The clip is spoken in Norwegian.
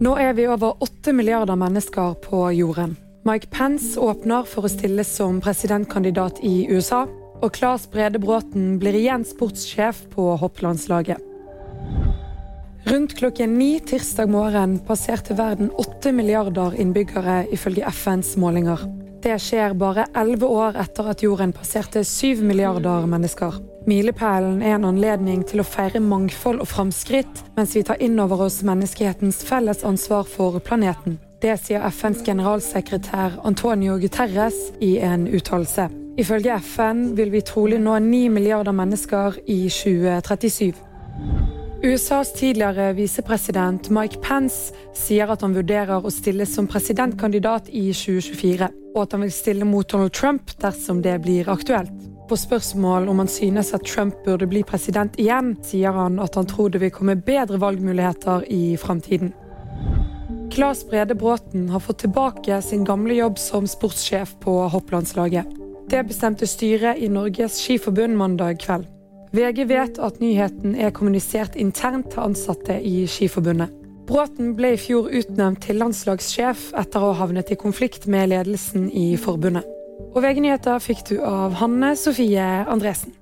Nå er vi over åtte milliarder mennesker på jorden. Mike Pence åpner for å stille som presidentkandidat i USA. Og Claes Brede Bråten blir igjen sportssjef på hopplandslaget. Rundt klokken ni tirsdag morgen passerte verden åtte milliarder innbyggere, ifølge FNs målinger. Det skjer bare elleve år etter at jorden passerte syv milliarder mennesker. Milepælen er en anledning til å feire mangfold og framskritt, mens vi tar inn over oss menneskehetens felles ansvar for planeten. Det sier FNs generalsekretær Antonio Guterres i en uttalelse. Ifølge FN vil vi trolig nå ni milliarder mennesker i 2037. USAs tidligere visepresident Mike Pence sier at han vurderer å stille som presidentkandidat i 2024, og at han vil stille mot Donald Trump dersom det blir aktuelt. På spørsmål om han synes at Trump burde bli president igjen, sier han at han tror det vil komme bedre valgmuligheter i framtiden. Claes Brede Bråten har fått tilbake sin gamle jobb som sportssjef på hopplandslaget. Det bestemte styret i Norges Skiforbund mandag kveld. VG vet at nyheten er kommunisert internt til ansatte i Skiforbundet. Bråten ble i fjor utnevnt til landslagssjef etter å ha havnet i konflikt med ledelsen i forbundet. Og VG-nyheter fikk du av Hanne Sofie Andresen.